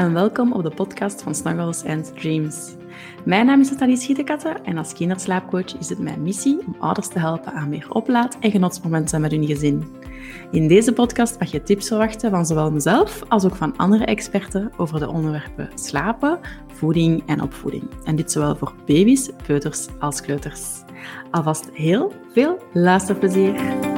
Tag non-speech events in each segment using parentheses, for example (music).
en welkom op de podcast van Snuggles and Dreams. Mijn naam is Nathalie Schietekatten en als kinderslaapcoach is het mijn missie om ouders te helpen aan meer oplaad- en genotsmomenten met hun gezin. In deze podcast mag je tips verwachten van zowel mezelf als ook van andere experten over de onderwerpen slapen, voeding en opvoeding. En dit zowel voor baby's, peuters als kleuters. Alvast heel veel luisterplezier!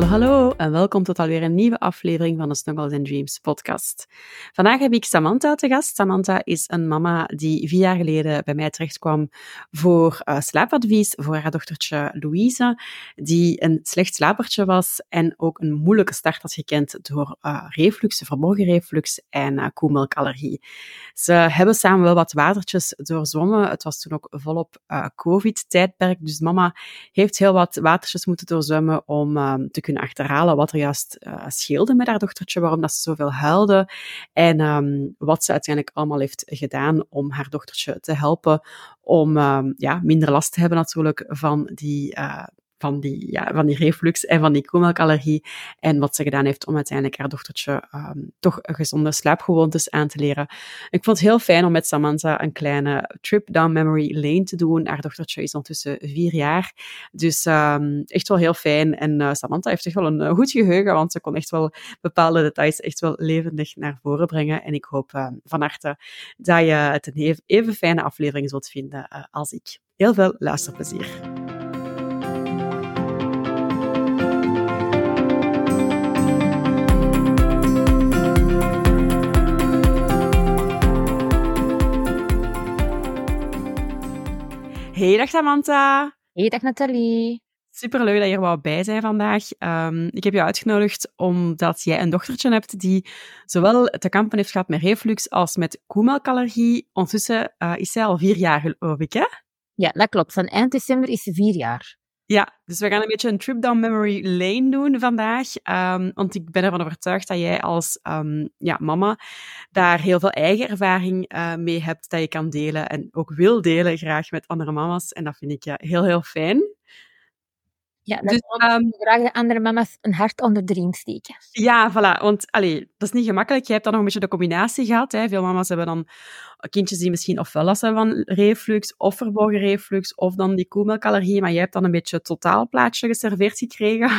Hallo, hallo en welkom tot alweer een nieuwe aflevering van de Snuggles and Dreams podcast. Vandaag heb ik Samantha te gast. Samantha is een mama die vier jaar geleden bij mij terechtkwam voor uh, slaapadvies voor haar dochtertje Louise, die een slecht slapertje was en ook een moeilijke start had gekend door uh, reflux, verborgen reflux en uh, koemelkallergie. Ze hebben samen wel wat watertjes doorzwommen. Het was toen ook volop COVID-tijdperk, dus mama heeft heel wat watertjes moeten doorzwemmen om te kunnen kunnen achterhalen wat er juist uh, scheelde met haar dochtertje, waarom dat ze zoveel huilde en um, wat ze uiteindelijk allemaal heeft gedaan om haar dochtertje te helpen om um, ja, minder last te hebben natuurlijk van die uh, van die, ja, van die reflux en van die koemelkallergie. En wat ze gedaan heeft om uiteindelijk haar dochtertje um, toch gezonde slaapgewoontes aan te leren. Ik vond het heel fijn om met Samantha een kleine trip down memory lane te doen. Haar dochtertje is ondertussen vier jaar. Dus um, echt wel heel fijn. En uh, Samantha heeft echt wel een uh, goed geheugen, want ze kon echt wel bepaalde details echt wel levendig naar voren brengen. En ik hoop uh, van harte dat je het een even fijne aflevering zult vinden uh, als ik. Heel veel luisterplezier. Hey, dag Samantha. Hey, dag Nathalie. Superleuk dat je er wou bij zijn vandaag. Um, ik heb je uitgenodigd omdat jij een dochtertje hebt die zowel te kampen heeft gehad met reflux als met koemelkallergie. Ondertussen uh, is zij al vier jaar, geloof ik, hè? Ja, dat klopt. Van eind december is ze vier jaar. Ja, dus we gaan een beetje een trip down memory lane doen vandaag. Um, want ik ben ervan overtuigd dat jij als um, ja, mama daar heel veel eigen ervaring uh, mee hebt dat je kan delen en ook wil delen graag met andere mama's. En dat vind ik ja, heel, heel fijn. Ja, dat dus, um, graag de andere mama's een hart onder de riem steken. Ja, voilà. Want allee, dat is niet gemakkelijk. Je hebt dan nog een beetje de combinatie gehad. Hè. Veel mama's hebben dan kindjes die misschien ofwel last hebben van reflux, of verborgen reflux, of dan die koemelkallergie. Maar jij hebt dan een beetje het totaalplaatje geserveerd gekregen.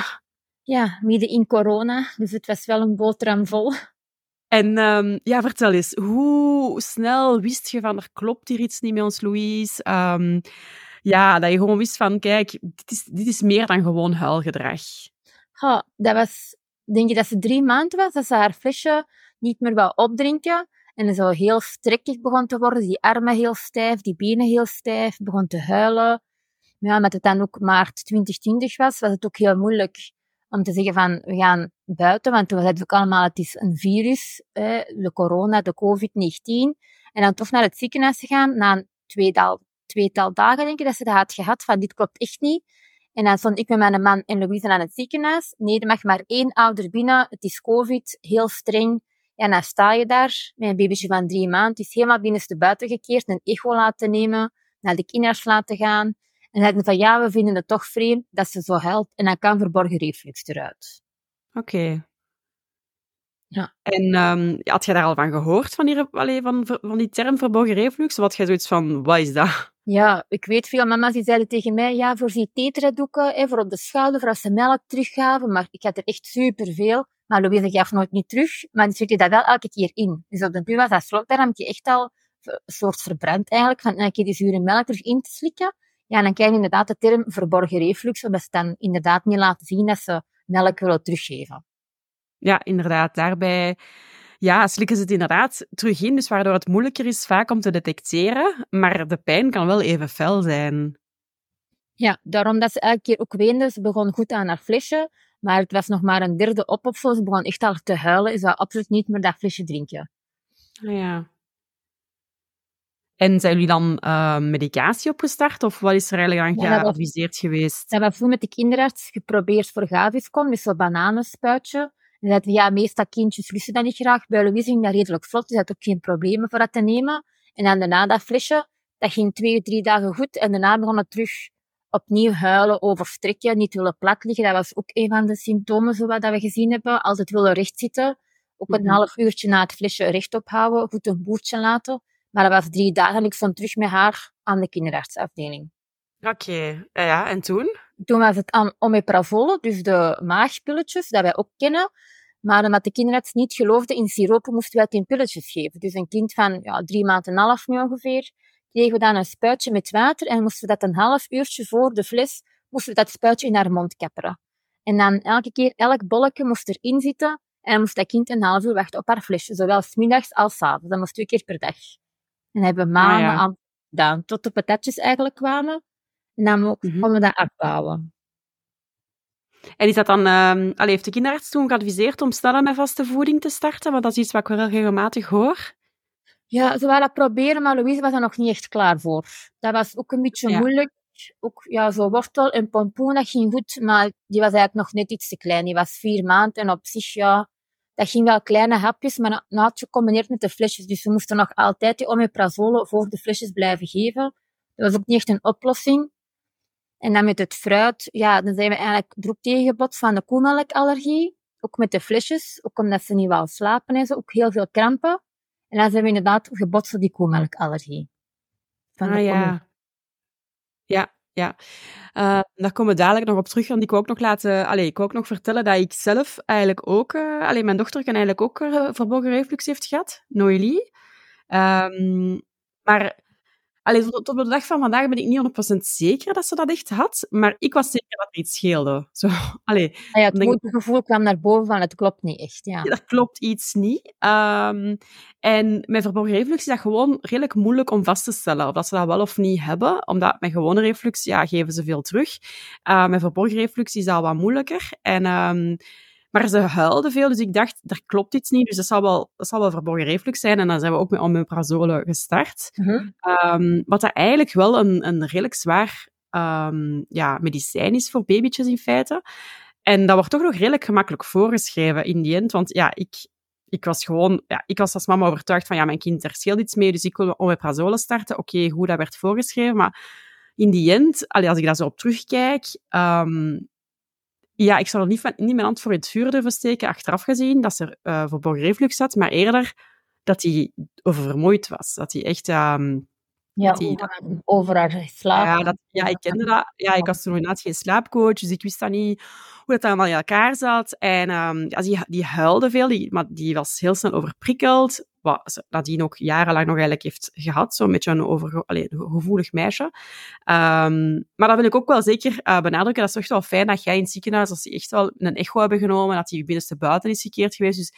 Ja, midden in corona. Dus het was wel een boterham vol. En um, ja, vertel eens, hoe snel wist je van er klopt hier iets niet met ons Louise? Um, ja, dat je gewoon wist van, kijk, dit is, dit is meer dan gewoon huilgedrag. Ja, dat was, denk je dat ze drie maanden was, dat ze haar flesje niet meer wou opdrinken. En zo heel strekkig begon te worden, die armen heel stijf, die benen heel stijf, begon te huilen. Ja, met het dan ook maart 2020 was, was het ook heel moeilijk om te zeggen van, we gaan buiten, want toen was het ook allemaal, het is een virus, de corona, de COVID-19. En dan toch naar het ziekenhuis te gaan, na een tweetal, tweetal dagen, denk ik, dat ze dat had gehad, van dit klopt echt niet. En dan stond ik met mijn man en Louise aan het ziekenhuis. Nee, er mag maar één ouder binnen. Het is COVID, heel streng. En dan sta je daar met een babytje van drie maanden. Het is helemaal binnenste buiten gekeerd. Een echo laten nemen. Naar de kinders laten gaan. En dan van ja, we vinden het toch vreemd dat ze zo helpt. En dan kan verborgen reflux eruit. Oké. Okay. Ja. En um, had je daar al van gehoord, van die, allee, van, van die term verborgen reflux? Of had jij zoiets van, wat is dat? Ja, ik weet veel mama's die zeiden tegen mij, ja, voorzie tetradoeken, hè, voor op de schouder, voor als ze melk teruggaven. Maar ik had er echt superveel. Maar Louise gaf nooit niet terug, maar die zette dat wel elke keer in. Dus op de puur was dat slokdarmpje echt al een soort verbrand eigenlijk, van elke keer die zure melk terug in te slikken. Ja, dan krijg je inderdaad de term verborgen reflux, omdat ze dan inderdaad niet laten zien dat ze melk willen teruggeven. Ja, inderdaad. Daarbij ja, slikken ze het inderdaad terug in, dus waardoor het moeilijker is vaak om te detecteren, maar de pijn kan wel even fel zijn. Ja, daarom dat ze elke keer ook weende. Ze begon goed aan haar flesje, maar het was nog maar een derde op of zo. Ze begon echt al te huilen. Ze zou absoluut niet meer dat flesje drinken. Ja. En zijn jullie dan uh, medicatie opgestart? Of wat is er eigenlijk aan ja, geadviseerd geweest? Dat hebben we met de kinderarts geprobeerd voor gaviscom, dus zo'n bananenspuitje. Dat ja, meestal kindjes lusten dat niet graag. Bij Louise ging dat redelijk vlot, dus had ook geen problemen voor dat te nemen. En dan daarna dat flesje, dat ging twee, drie dagen goed. En daarna begon het terug opnieuw huilen, overstrekken, niet willen plat liggen. Dat was ook een van de symptomen zo wat dat we gezien hebben. Altijd willen rechtzitten. Ook een Mhm. half uurtje na het flesje rechtop houden, goed een boertje laten. Maar dat was drie dagen en ik stond terug met haar aan de kinderartsafdeling. Oké, ja, ja, en toen? Toen was het aan omeprazole, dus de maagpilletjes, dat wij ook kennen. Maar omdat de kinderarts niet geloofde in siropen, moesten wij het in pilletjes geven. Dus een kind van ja, drie maanden en een half nu ongeveer, kregen we dan een spuitje met water en moesten we dat een half uurtje voor de fles, moesten we dat spuitje in haar mond kapperen. En dan elke keer, elk bolletje moest erin zitten en moest dat kind een half uur wachten op haar flesje, zowel 's middags als 's avonds. Dat moest twee keer per dag. En dat hebben we maanden Ah, ja. aan gedaan, tot de patatjes eigenlijk kwamen. En dan ook Mhm. konden we dat afbouwen. En is dat dan, ehm allee, heeft de kinderarts toen geadviseerd om sneller met vaste voeding te starten? Want dat is iets wat ik wel regelmatig hoor. Ja, ze waren dat proberen, maar Louise was er nog niet echt klaar voor. Dat was ook een beetje Ja. moeilijk. Ook ja, zo wortel en pompoen, dat ging goed, maar die was eigenlijk nog net iets te klein. Die was vier maanden en op zich, ja, dat ging wel kleine hapjes, maar na het gecombineerd met de flesjes. Dus we moesten nog altijd die omeprazole voor de flesjes blijven geven. Dat was ook niet echt een oplossing. En dan met het fruit, ja, dan zijn we eigenlijk ook tegengebotst van de koemelkallergie. Ook met de flesjes, ook omdat ze niet wou slapen en zo. Ook heel veel krampen. En dan zijn we inderdaad gebotst op die koemelkallergie. Van Ah ja. Ja, ja. Eh, daar komen we dadelijk nog op terug, want ik wou ook nog laten, allee, ik wou ook nog vertellen dat ik zelf eigenlijk ook, eh allee, mijn dochter kan eigenlijk ook eh, verborgen reflux heeft gehad, Noélie. Ehm, maar allee, tot, op de dag van vandaag ben ik niet 100% zeker dat ze dat echt had, maar ik was zeker dat er iets scheelde. Zo, (laughs) allee, Ah ja, het denk gevoel kwam naar boven van het klopt niet echt. Ja. er klopt iets niet. Ehm, en met verborgen reflux is dat gewoon redelijk moeilijk om vast te stellen of dat ze dat wel of niet hebben, omdat met gewone reflux ja, geven ze veel terug. Eh, met verborgen reflux is dat wat moeilijker. En, ehm, maar ze huilden veel, dus ik dacht, er klopt iets niet, dus dat zal wel, dat zal wel verborgen reflux zijn. En dan zijn we ook met omeprazole gestart. Mhm. Ehm, wat dat eigenlijk wel een, een redelijk zwaar ehm, ja, medicijn is voor babytjes in feite. En dat wordt toch nog redelijk gemakkelijk voorgeschreven in die end. Want ja, ik, ik was gewoon... Ja, ik was als mama overtuigd van, ja, mijn kind, er scheelt iets mee, dus ik wil omeprazole starten. Oké, goed, dat werd voorgeschreven, maar in die end, allee, als ik daar zo op terugkijk... ehm, ja, ik zou er niet, niet mijn hand voor in het vuur durven steken, achteraf gezien, dat ze eh verborgen reflux had, maar eerder dat hij oververmoeid was. Dat hij echt... ehm, Ja, die- over, over haar slaap. ja, dat, ja, ik kende dat. Ja, ik was toen inderdaad geen slaapcoach, dus ik wist dat niet hoe dat allemaal in elkaar zat. En ehm, ja, die, die huilde veel, die, maar die was heel snel overprikkeld. Wat ze nadien ook jarenlang nog eigenlijk heeft gehad. Zo'n beetje een over, allee, een gevoelig meisje. Ehm, maar dat wil ik ook wel zeker eh, benadrukken. Dat is echt wel fijn dat jij in het ziekenhuis, als die echt wel een echo hebben genomen, dat die binnenste buiten is gekeerd geweest. Dus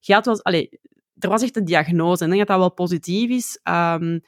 je had wel, allee, er was echt een diagnose. En ik denk dat dat wel positief is. Ehm,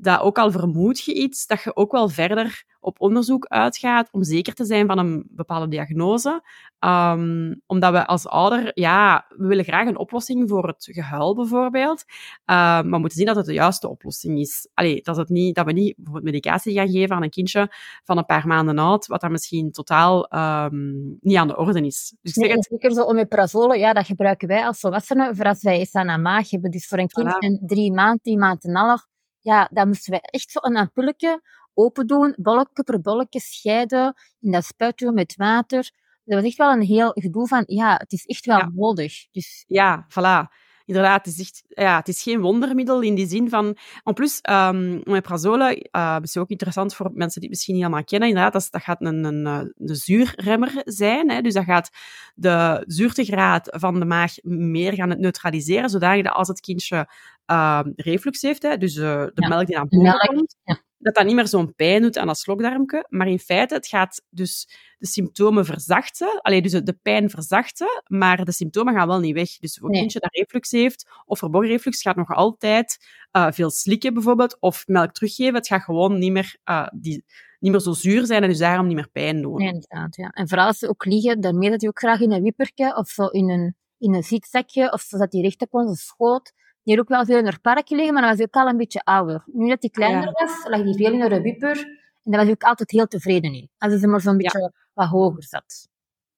dat ook al vermoed je iets, dat je ook wel verder op onderzoek uitgaat om zeker te zijn van een bepaalde diagnose. Ehm, omdat we als ouder, ja, we willen graag een oplossing voor het gehuil bijvoorbeeld. Ehm, maar we moeten zien dat het de juiste oplossing is. Allee, dat, het niet, dat we niet bijvoorbeeld medicatie gaan geven aan een kindje van een paar maanden oud, wat dan misschien totaal ehm, niet aan de orde is. Dus ik zeg het, zeker zo omeprazole, ja, dat gebruiken wij als volwassenen voor als wij aan een maag hebben. Dus voor een kind Voilà. van drie maanden, drie maanden en half, ja, dan moesten wij echt zo een ampulletje open doen, bolletje per bolletje scheiden, in dat spuit doen met water. Dat was echt wel een heel gedoe van, ja, het is echt wel Ja. nodig. Dus Ja, voilà. Inderdaad, het is, echt, ja, het is geen wondermiddel in die zin van... En plus, um, omeprazole uh, is ook interessant voor mensen die het misschien niet allemaal kennen. Inderdaad, dat, is- dat gaat een, een, een, een zuurremmer zijn. Hè? Dus dat gaat de zuurtegraad van de maag meer gaan het neutraliseren, zodanig dat als het kindje uh, reflux heeft, hè, dus uh, de Ja, melk die naar boven melk, komt, ja. Dat dat niet meer zo'n pijn doet aan dat slokdarmke. Maar in feite, het gaat dus de symptomen verzachten. Alleen dus de pijn verzachten, maar de symptomen gaan wel niet weg. Dus voor een Nee. kindje dat reflux heeft, of verborgen reflux, gaat nog altijd uh, veel slikken bijvoorbeeld, of melk teruggeven. Het gaat gewoon niet meer, uh, die, niet meer zo zuur zijn en dus daarom niet meer pijn doen. Nee, inderdaad, ja. En vooral als ze ook liggen, daarmee dat hij ook graag in een wippertje of zo in een, in een zietzakje, of zo dat hij recht op onze schoot. Die ook wel veel in haar parkje liggen, maar dan was hij ook al een beetje ouder. Nu dat hij kleiner Ja. was, lag hij veel in haar wipper. En daar was hij ook altijd heel tevreden in. Als hij maar zo'n beetje wat hoger zat.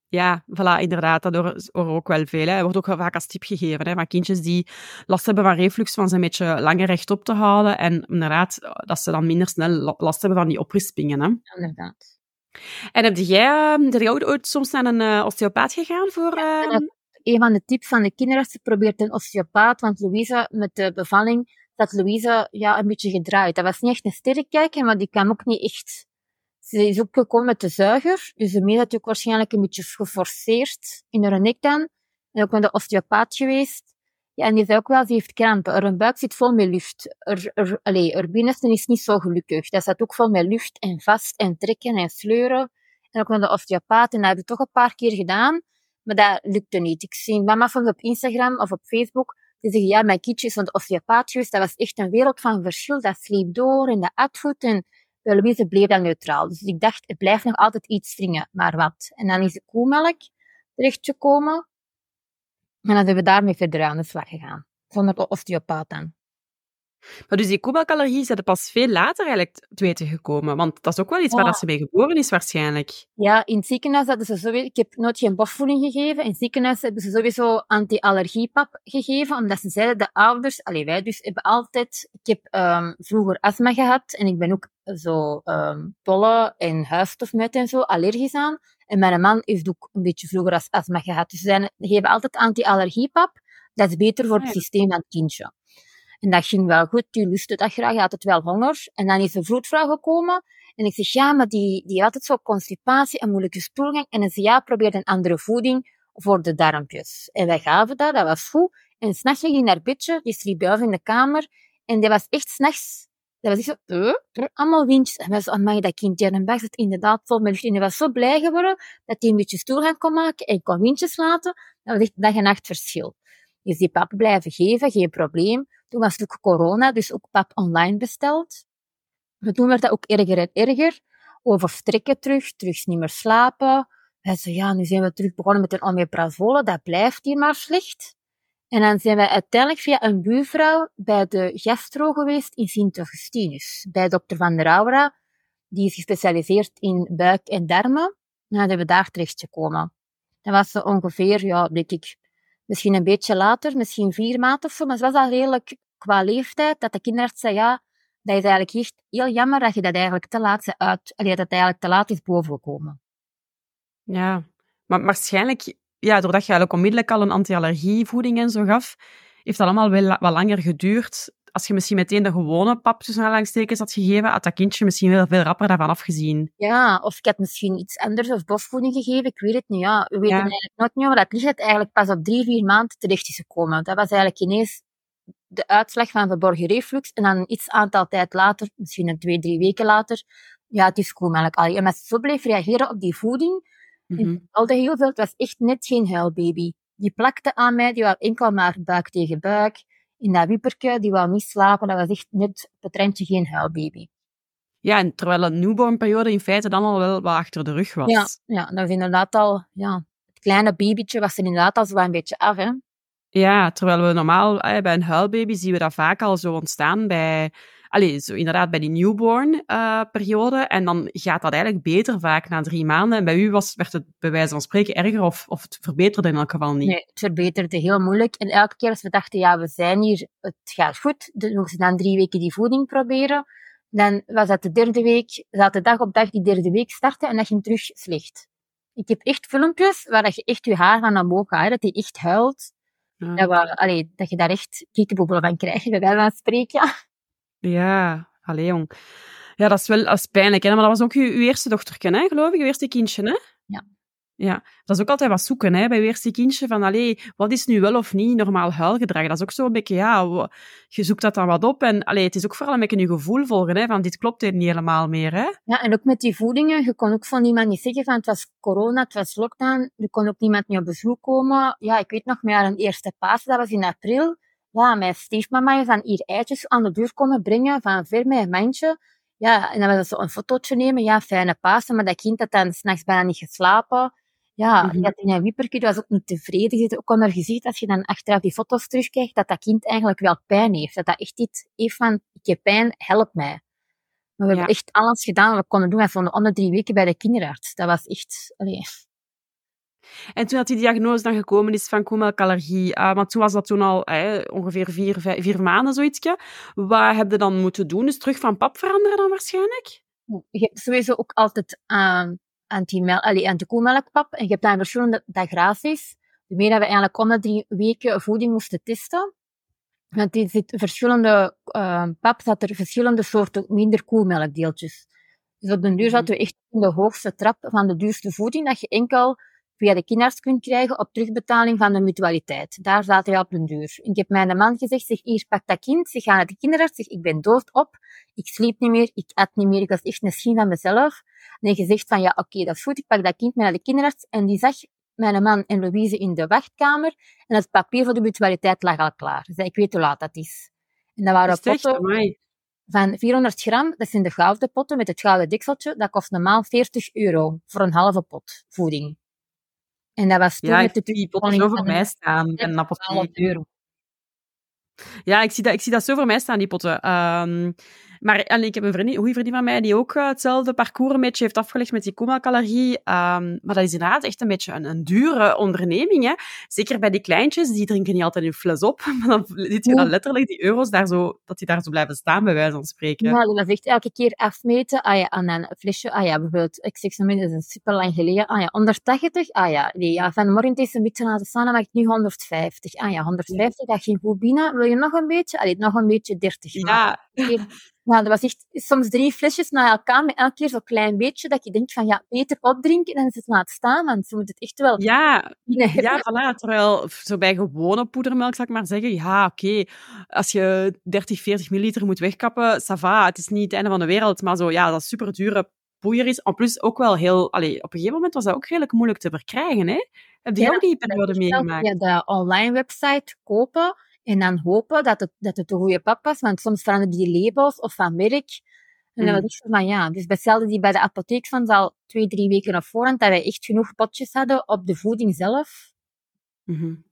Ja, voilà, inderdaad. Dat horen ook wel veel. Hè. Wordt ook vaak als tip gegeven hè, van kindjes die last hebben van reflux, van ze een beetje langer rechtop te houden. En inderdaad, dat ze dan minder snel la- last hebben van die oprispingen. Hè. Inderdaad. En heb jij, heb jij ook ooit soms naar een uh, osteopaat gegaan voor... Ja, uh... een van de tips van de kinderarts, probeert een osteopaat, want Louise, met de bevalling, dat Louise ja, een beetje gedraaid. Dat was niet echt een sterrenkijker, maar die kwam ook niet echt... Ze is ook gekomen met de zuiger, dus de meid had ook waarschijnlijk een beetje geforceerd in haar nek. En ook met de osteopaat geweest. Ja, en die zei ook wel, ze heeft krampen. Haar buik zit vol met lucht. Er, er, haar binnenste is niet zo gelukkig. Dat zat ook vol met lucht en vast en trekken en sleuren. En ook met de osteopaat. En dat heb ik toch een paar keer gedaan. Maar dat lukte niet. Ik zie mama van op Instagram of op Facebook. Die zeggen, ja, mijn kindje is van de osteopaat. Dat was echt een wereld van verschil. Dat sliep door en dat at goed. En Louise bleef dat neutraal. Dus ik dacht, het blijft nog altijd iets wringen. Maar wat? En dan is de koemelk terechtgekomen. En dan zijn we daarmee verder aan de slag gegaan. Zonder osteopaat dan. Maar dus die koemelkallergie is er pas veel later eigenlijk te weten gekomen. Want dat is ook wel iets ja. waar ze mee geboren is waarschijnlijk. Ja, in het ziekenhuis hadden ze sowieso... Ik heb nooit geen borstvoeding gegeven. In het ziekenhuis hebben ze sowieso anti-allergiepap gegeven. Omdat ze zeiden, de ouders... Allee, wij dus hebben altijd... Ik heb um, vroeger astma gehad. En ik ben ook zo um, pollen en huisstofmuit en zo allergisch aan. En mijn man heeft ook een beetje vroeger als astma gehad. Dus ze geven altijd anti-allergiepap. Dat is beter voor het ah, systeem van het kindje. En dat ging wel goed. Die lustte dat graag. Had het wel honger. En dan is de vroedvrouw gekomen. En ik zeg, ja, maar die, die had het zo constipatie en moeilijke stoelgang. En hij zei, ja, probeer een andere voeding voor de darmpjes. En wij gaven dat, dat was goed. En s'nachts ging hij naar bedje, die sliep buiten in de kamer. En dat was echt s'nachts dat was echt zo, uh, allemaal windjes. En wij zo, amai, dat kind, een bag zit inderdaad vol met lucht. En hij was zo blij geworden dat hij een beetje stoelgang kon maken en kon windjes laten. Dat was echt dag en nacht verschil. Dus die pap blijven geven, geen probleem. Toen was het ook corona, dus ook pap online besteld. Maar toen werd dat ook erger en erger. Overstrekken terug, terug niet meer slapen. Wij zo, ja, nu zijn we terug begonnen met een omeprazole. Dat blijft hier maar slecht. En dan zijn wij uiteindelijk via een buurvrouw bij de gastro geweest in Sint-Augustinus. Bij dokter Van der Aura. Die is gespecialiseerd in buik en darmen. En dan zijn we daar terechtgekomen. Dat was zo ongeveer, ja, denk ik, misschien een beetje later, misschien vier maanden of zo. Maar het was al redelijk qua leeftijd dat de kinderarts zei, ja, dat is eigenlijk echt heel jammer dat je dat eigenlijk te laat uit, dat het eigenlijk te laat is bovengekomen. Ja, maar waarschijnlijk ja, doordat je eigenlijk onmiddellijk al een anti-allergievoeding en zo gaf, heeft dat allemaal wel wat langer geduurd. Als je misschien meteen de gewone pap tussen aanhalingstekens had gegeven, had dat kindje misschien wel veel rapper daarvan afgezien. Ja, of ik had misschien iets anders of bosvoeding gegeven, ik weet het niet. Ja. We weten eigenlijk nooit meer, maar dat lichaam eigenlijk pas op drie, vier maanden terecht is gekomen. Dat was eigenlijk ineens de uitslag van verborgen reflux. En dan iets aantal tijd later, misschien een twee, drie weken later, ja, het is koemelk. En als zo bleef reageren op die voeding, Mm -hmm. heel veel. Het was echt net geen huilbaby. Die plakte aan mij, die wou enkel maar buik tegen buik. In dat wieperke, die wou niet slapen. Dat was echt net op het randje geen huilbaby. Ja, en terwijl een newborn-periode in feite dan al wel wat achter de rug was. Ja, ja dat was inderdaad al... Ja, het kleine babytje was er inderdaad al zo een beetje af, hè. Ja, terwijl we normaal bij een huilbaby zien we dat vaak al zo ontstaan bij Allee, zo inderdaad bij die newborn-periode. Eh, en dan gaat dat eigenlijk beter vaak na drie maanden. En bij u was, werd het bij wijze van spreken erger of, of het verbeterde in elk geval niet? Nee, het verbeterde heel moeilijk. En elke keer als we dachten, ja, we zijn hier, het gaat goed, dan moesten ze dan drie weken die voeding proberen. Dan was dat de derde week, zat de dag op dag die derde week starten en dat ging terug slecht. Ik heb echt filmpjes waar je echt je haar van omhoog gaat, dat hij echt huilt. Ja. Dat, we, allee, dat je daar echt kiekenboebelen van krijgt, bij wijze van spreken. Ja, allee jong. Ja, dat is wel is pijnlijk. Hè? Maar dat was ook uw, uw eerste dochterken, hè, geloof ik? Uw eerste kindje, hè? Ja. Ja, dat is ook altijd wat zoeken hè, bij uw eerste kindje. Van, allee, wat is nu wel of niet normaal huilgedrag? Dat is ook zo een beetje, ja, je zoekt dat dan wat op. En allee, het is ook vooral een beetje je gevoel volgen, hè, van dit klopt hier niet helemaal meer. Hè? Ja, en ook met die voedingen. Je kon ook van niemand niet zeggen van het was corona, het was lockdown. Er kon ook niemand meer op bezoek komen. Ja, ik weet nog, maar een eerste paas, dat was in april ja, mijn stiefmama is dan hier eitjes aan de deur komen brengen van ver mijn mandje. Ja, en dan was zo een fotootje nemen. Ja, fijne Pasen, maar dat kind had dan s'nachts bijna niet geslapen. Ja, mm -hmm. dat in een wiepertje was ook niet tevreden. Je ook onder gezicht, als je dan achteraf die foto's terugkijkt, dat dat kind eigenlijk wel pijn heeft. Dat dat echt iets heeft van, ik heb pijn, help mij. Maar we hebben echt alles gedaan wat we konden doen. We vonden om de drie weken bij de kinderarts. Dat was echt... Allee, en toen dat die diagnose dan gekomen is van koemelkallergie, uh, maar toen was dat toen al ongeveer vier, vier maanden zoiets. Wat heb je dan moeten doen? Dus terug van pap veranderen dan waarschijnlijk? je hebt sowieso ook altijd uh, anti-koemelkpap. En je hebt dan verschillende dagraties. Waarmee dat we eigenlijk om de drie weken voeding moesten testen. Want er zit verschillende uh, pap, dat er verschillende soorten minder koemelkdeeltjes. Dus op den duur zaten we echt in de hoogste trap van de duurste voeding, dat je enkel via de kinderarts kunt krijgen op terugbetaling van de mutualiteit. Daar zaten we op den duur. Ik heb mijn man gezegd, zeg, hier, pak dat kind, ze gaan naar de kinderarts, zeg, ik ben doodop, ik sliep niet meer, ik at niet meer, ik was echt een schijn van mezelf. En je zegt van, ja, oké, okay, dat is goed, ik pak dat kind mee naar de kinderarts, en die zag mijn man en Louise in de wachtkamer, en het papier voor de mutualiteit lag al klaar. Ze zei, ik weet hoe laat dat is. En dat waren potten van 400 gram, dat zijn de gouden potten met het gouden dekseltje, dat kost normaal 40 euro voor een halve pot voeding. En dat was toen ja, met de die potten zo voor mij staan en apotheek. euro. Ja, ik zie, dat, ik zie dat zo voor mij staan, die potten. Um, maar en ik heb een vriendin, goede vriendin van mij die ook uh, hetzelfde parcours een beetje heeft afgelegd met die koemelkallergie. Um, maar dat is inderdaad echt een beetje een, een dure onderneming. Hè. Zeker bij die kleintjes, die drinken niet altijd hun fles op. (laughs) Maar dan ziet je dan letterlijk die euro's daar zo, dat die daar zo blijven staan, bij wijze van spreken. Ja, dat is echt elke keer afmeten. Ah ja, aan een flesje. Ah ja, bijvoorbeeld, ik zeg zo min, dat is super lang geleden. Ah ja, 180. Ah ja, nee, ja vanmorgen is een beetje laten staan, dan mag ik nu 150. Ah ja, 150, dat ging goed binnen. Wil je nog een beetje? Allee, nog een beetje 30. Ja. (laughs) Ja, dat was echt soms drie flesjes na elkaar, met elke keer zo'n klein beetje, dat je denkt van, ja, beter opdrinken dan het laten staan, want ze moet het echt wel... Ja, ja voilà, terwijl zo bij gewone poedermelk, zou ik maar zeggen, ja, oké, als je 30, 40 milliliter moet wegkappen, ça va, het is niet het einde van de wereld, maar zo, ja, dat super dure poeier is. En plus ook wel heel... Allee, op een gegeven moment was dat ook redelijk moeilijk te verkrijgen, hè? Heb je ook die periode meegemaakt? Ja, de online website kopen en dan hopen dat het, dat het de goede pap was, want soms veranderen die labels of van merk. En dan mm. was ik van ja, dus hetzelfde die bij de apotheek van al twee, drie weken op voorhand, dat wij echt genoeg potjes hadden op de voeding zelf. Mm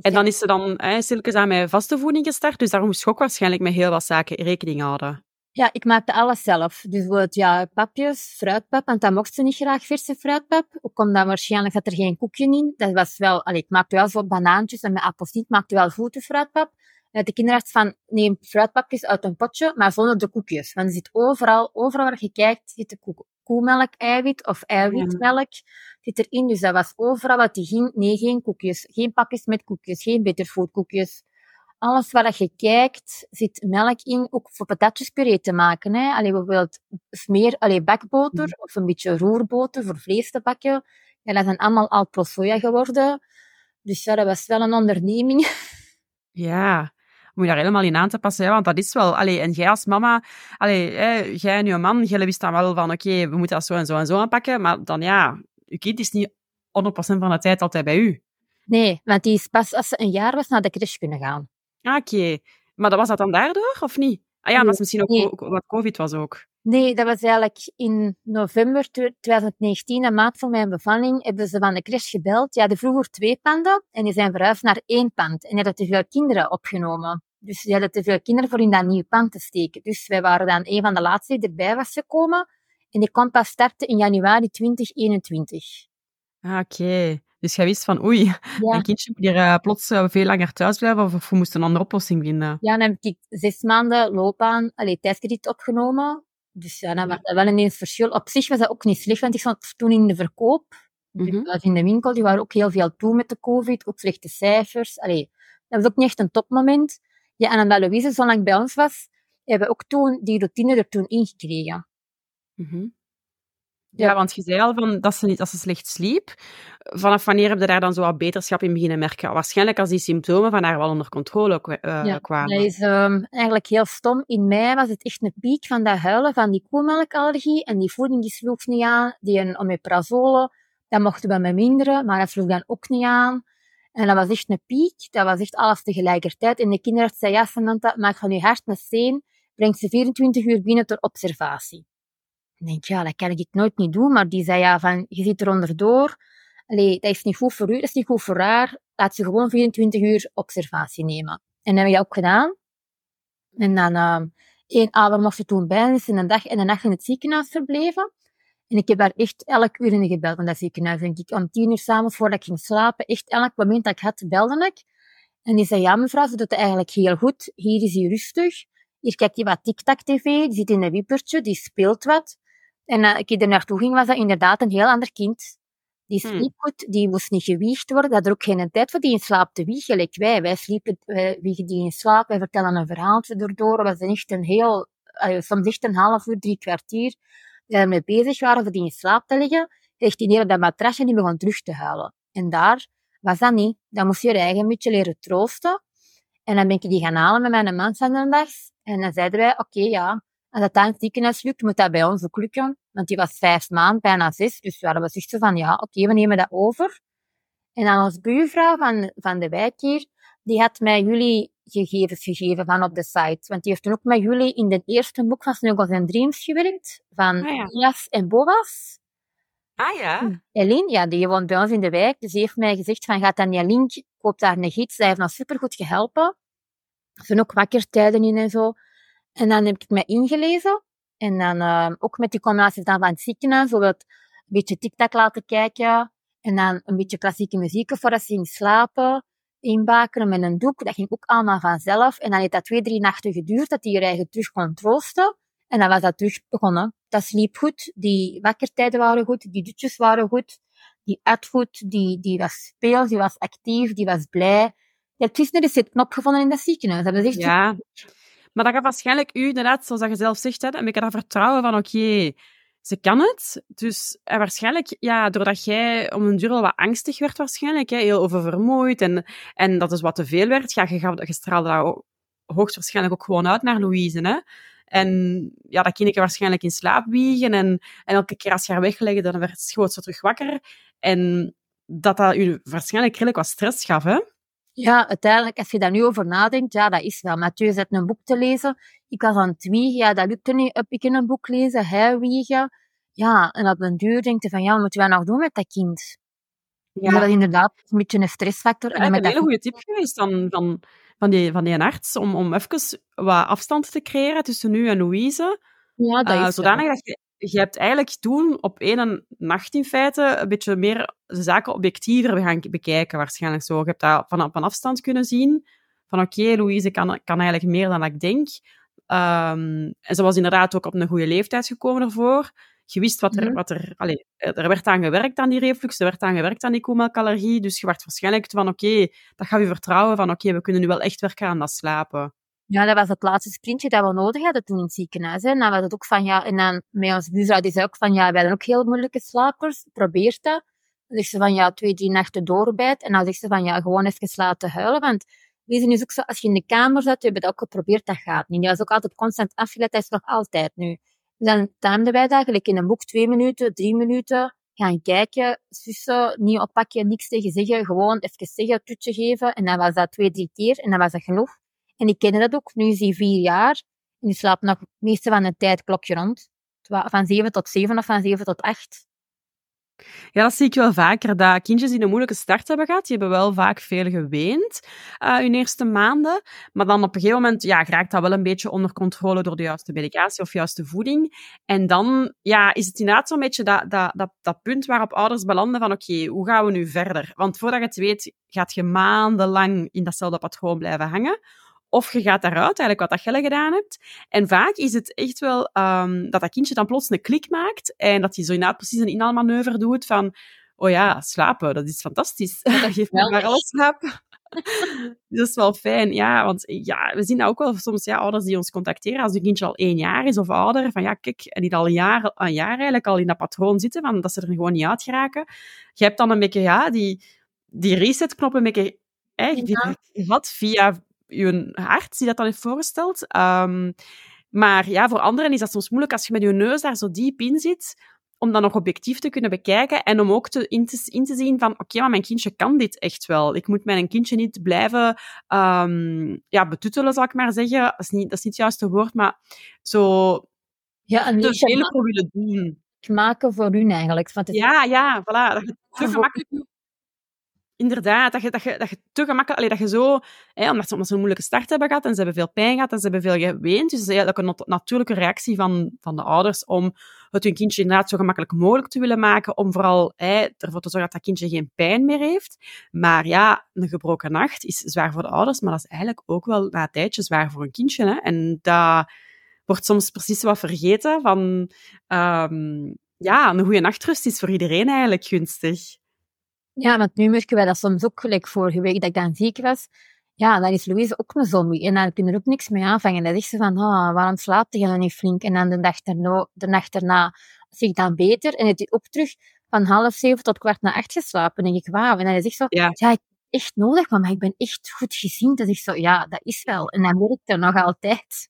en dan is ze dan hè, stilletjes aan met vaste voeding gestart, dus daar moest je ook waarschijnlijk met heel wat zaken rekening houden. Ja, ik maakte alles zelf. Dus bijvoorbeeld, ja, papjes, fruitpap, want dat mocht ze niet graag, verse fruitpap. Ook omdat waarschijnlijk zat er geen koekje in. Dat was wel, allee, ik maakte wel zo banaantjes en met appelsiet maakte wel voete fruitpap. En de kinderarts van, neem fruitpapjes uit een potje, maar zonder de koekjes. Want er zit overal, overal waar je kijkt, zit de koek, koemelk, eiwit of eiwitmelk zit erin. Dus dat was overal wat die ging. Nee, geen koekjes. Geen pakjes met koekjes. Geen betterfood koekjes alles waar je kijkt, zit melk in, ook voor patatjespuree te maken. Hè. Allee, bijvoorbeeld smeer, allee, bakboter mm. of een beetje roerboter voor vlees te bakken. Ja, dat zijn allemaal al pro soja geworden. Dus ja, dat was wel een onderneming. (laughs) Ja, moet je daar helemaal in aan te passen, hè? want dat is wel... Allee, en jij als mama, allee, hè, jij en je man, jij wist dan wel van, oké, we moeten dat zo en zo en zo aanpakken, maar dan ja, je kind is niet 100% van de tijd altijd bij u. Nee, want die is pas als ze een jaar was naar de crash kunnen gaan. Ah, oké. Maar dat was dat dan daardoor, of niet? Ah ja, dat was misschien ook wat COVID was ook. Nee, dat was eigenlijk in november 2019, een maand voor mijn bevalling, hebben ze van de crash gebeld. Die hadden vroeger twee panden en die zijn verhuisd naar één pand. En die hadden te veel kinderen opgenomen. Dus die hadden te veel kinderen voor in dat nieuwe pand te steken. Dus wij waren dan een van de laatste die erbij was gekomen. En die kon pas starten in januari 2021. Ah, oké. Dus jij wist van, oei, ja. mijn kindje moet hier uh, plots uh, veel langer thuis blijven of we moesten een andere oplossing vinden. Ja, dan heb ik zes maanden loopbaan, allee, tijdkrediet opgenomen. Dus ja, dan was dat wel ineens verschil. Op zich was dat ook niet slecht, want ik stond toen in de verkoop. Dus mm -hmm. in de winkel, die waren ook heel veel toe met de covid, ook slechte cijfers. Allee, dat was ook niet echt een topmoment. Ja, en omdat Louise zo lang bij ons was, hebben we ook toen die routine er toen ingekregen. Mm ja, want je zei al van dat ze, niet, dat ze slecht sliep. Vanaf wanneer heb je daar dan zo wat beterschap in beginnen merken? Waarschijnlijk als die symptomen van haar wel onder controle uh, ja, kwamen. Dat is um, eigenlijk heel stom. In mei was het echt een piek van dat huilen van die koemelkallergie. En die voeding die sloeg niet aan. Die een omeprazole, dat mochten we met minderen, maar dat sloeg dan ook niet aan. En dat was echt een piek. Dat was echt alles tegelijkertijd. En de kinderarts zei, ja Samantha, maar ga nu hart met steen. Breng ze 24 uur binnen ter observatie. Denk, ja, dat kan ik nooit niet doen. Maar die zei, ja, van, je zit er onderdoor. Allee, dat is niet goed voor u, dat is niet goed voor haar. Laat ze gewoon 24 uur observatie nemen. En dat heb ik ook gedaan. En dan, uh, één avond mocht je toen bij, dus een dag en een nacht in het ziekenhuis verbleven. En ik heb daar echt elk uur in gebeld in dat ziekenhuis. Denk ik, om tien uur s'avonds voordat ik ging slapen, echt elk moment dat ik had, belde ik. En die zei, ja mevrouw, ze doet het eigenlijk heel goed. Hier is hij rustig. Hier kijkt hij wat TikTok-tv, die zit in een wippertje, die speelt wat. En uh, ik er naartoe ging, was dat inderdaad een heel ander kind. Die Hmm. sliep goed, die moest niet gewiegd worden. Dat had er ook geen tijd voor die in slaap te wiegen, gelijk wij. Wij sliepen, wij wiegen die in slaap, wij vertellen een verhaaltje erdoor. Dat was echt een heel, uh, soms echt een half uur, drie kwartier. Die ermee bezig waren voor die in slaap te leggen. Kreeg die neer op dat matrasje en die begon terug te huilen. En daar was dat niet. Dan moest je je eigen een beetje leren troosten. En dan ben ik die gaan halen met mijn man van de dag. En dan zeiden wij, oké, okay, ja, als dat aan het ziekenhuis lukt, moet dat bij ons ook lukken. Want die was vijf maanden, bijna zes. Dus we hadden gezegd van, ja, oké, okay, we nemen dat over. En dan ons buurvrouw van, van de wijk hier, die had mij jullie gegevens gegeven van op de site. Want die heeft toen ook met jullie in de eerste boek van Snuggles and Dreams gewerkt. Van Ah, ja. Elias en Boas. Ah ja? Eline, ja, die woont bij ons in de wijk. Dus die heeft mij gezegd van, ga dan die link, koop daar een gids. Zij heeft ons supergoed geholpen. Er zijn ook wakkertijden in en zo. En dan heb ik mij ingelezen. En dan uh, ook met die combinaties dan van het ziekenhuis, bijvoorbeeld een beetje TikTok laten kijken. En dan een beetje klassieke muziek voor als ze ging slapen. Inbakenen met een doek. Dat ging ook allemaal vanzelf. En dan heeft dat twee, drie nachten geduurd dat hij je eigen terug kon troosten. En dan was dat terug begonnen. Dat sliep goed. Die wakkertijden waren goed. Die dutjes waren goed. Die at goed. Die, die was speels. Die was actief. Die was blij. Je hebt precies een resetknop gevonden in dat ziekenhuis. Dat is echt Ja. Maar dat gaat waarschijnlijk u, inderdaad, zoals je zelf zegt, hè, beetje dat vertrouwen van, oké, ze kan het. Dus en waarschijnlijk, ja, doordat jij om een duur al wat angstig werd waarschijnlijk, hè, heel oververmoeid en, en dat is wat te veel werd, ja, je, je straalde dat hoogstwaarschijnlijk ook gewoon uit naar Louise, hè. En ja, dat kindje waarschijnlijk in slaap wiegen en, en elke keer als je haar weglegde, dan werd ze gewoon zo terug wakker. En dat dat u waarschijnlijk redelijk wat stress gaf, hè. Ja, uiteindelijk, als je daar nu over nadenkt, ja, dat is wel. Mathieu zet een boek te lezen. Ik was aan het wiegen, ja, dat lukte niet. Heb ik in een boek lezen, hij wiegen. Ja, en op den duur denk je van, ja, wat moeten wij nog doen met dat kind? Ja, dat is inderdaad een beetje een stressfactor. Ja, en een hele goede tip geweest dan, van, van, die, van die arts, om, om even wat afstand te creëren tussen u en Louise. Ja, dat is uh, zodanig dat je, je hebt eigenlijk toen op één nacht in feite een beetje meer de zaken objectiever gaan bekijken waarschijnlijk zo. Je hebt dat van, van afstand kunnen zien, van oké, okay, Louise kan, kan eigenlijk meer dan ik denk. Um, en ze was inderdaad ook op een goede leeftijd gekomen ervoor. Je wist wat er... Mm -hmm. wat er, allez, er werd aan gewerkt aan die reflux, er werd aan gewerkt aan die koemelkallergie, dus je werd waarschijnlijk van oké, okay, dat gaat je vertrouwen van oké, okay, we kunnen nu wel echt werken aan dat slapen. Ja, dat was het laatste sprintje dat we nodig hadden toen in het ziekenhuis. Hè. En dan was het ook van, ja, en dan met ons buurvrouw, die zei ook van, ja, wij zijn ook heel moeilijke slapers, probeer dat. Dan zegt ze van, ja, twee, drie nachten doorbijt. En dan zegt ze van, ja, gewoon even laten huilen, want we zijn dus ook zo, als je in de kamer zat, we hebben dat ook geprobeerd, dat gaat niet. Die was ook altijd constant afgeleid, dat is nog altijd nu. Dus dan timden wij dat, gelijk in een boek, twee minuten, drie minuten, gaan kijken, sussen, niet oppakken, niks tegen zeggen, gewoon even zeggen, toetje geven. En dan was dat twee, drie keer, en dan was dat genoeg. En ik kende dat ook. Nu is hij vier jaar. En die slaapt nog het meeste van de tijd klokje rond. Van zeven tot zeven of van zeven tot acht. Ja, dat zie ik wel vaker. Dat kindjes die een moeilijke start hebben gehad, die hebben wel vaak veel geweend uh, hun eerste maanden. Maar dan op een gegeven moment ja, raakt dat wel een beetje onder controle door de juiste medicatie of juiste voeding. En dan ja, is het inderdaad zo'n beetje dat, dat, dat, dat punt waarop ouders belanden van oké, hoe gaan we nu verder? Want voordat je het weet, gaat je maandenlang in datzelfde patroon blijven hangen. Of je gaat daaruit, eigenlijk wat dat jij gedaan hebt. En vaak is het echt wel um, dat dat kindje dan plots een klik maakt en dat hij zo inderdaad precies een inhaalmanoeuvre doet van oh ja, slapen, dat is fantastisch. (laughs) Dat geeft me maar alles slaap. (laughs) dat is wel fijn, ja. Want ja, we zien dat ook wel soms ja, ouders die ons contacteren als hun kindje al één jaar is of ouder. Van ja, kijk, en die al een jaar, een jaar eigenlijk al in dat patroon zitten, van dat ze er gewoon niet uit geraken. Je hebt dan een beetje, ja, die, die resetknop een beetje eigenlijk ja. gehad via je arts die dat dan heeft voorgesteld. Um, maar ja, voor anderen is dat soms moeilijk als je met je neus daar zo diep in zit, om dan nog objectief te kunnen bekijken en om ook te, in, te, in te zien van, oké, okay, maar mijn kindje kan dit echt wel. Ik moet mijn kindje niet blijven um, ja, betuttelen, zal ik maar zeggen. Dat is, niet, dat is niet het juiste woord, maar zo ja, een te veel voor willen doen. Maken voor hun eigenlijk. Want het ja, ja, voilà. Dat je te gemakkelijk Inderdaad, dat je, dat je, dat je te gemakkelijk... Allee, dat je zo... Hè, omdat, ze, een moeilijke start hebben gehad en ze hebben veel pijn gehad en ze hebben veel geweend. Dus dat is eigenlijk een natuurlijke reactie van, van de ouders om het hun kindje inderdaad zo gemakkelijk mogelijk te willen maken, om vooral hè, ervoor te zorgen dat dat kindje geen pijn meer heeft. Maar ja, een gebroken nacht is zwaar voor de ouders, maar dat is eigenlijk ook wel na een tijdje zwaar voor een kindje. Hè? En dat wordt soms precies wat vergeten van... Um, ja, een goede nachtrust is voor iedereen eigenlijk gunstig. Ja, want nu merken wij dat soms ook, gelijk vorige week dat ik dan ziek was, ja, dan is Louise ook een zombie. En dan kun je er ook niks mee aanvangen. Dan zegt ze van, oh, waarom slaapt je dan niet flink? En dan de dag daarna, de nacht zie ik dan beter. En het is ook terug van half zeven tot kwart na acht geslapen. En denk ik, wauw. En dan zegt zo, ja, ja ik echt nodig, maar ik ben echt goed gezien. Dat ik zo, ja, dat is wel. En dan werkt het nog altijd.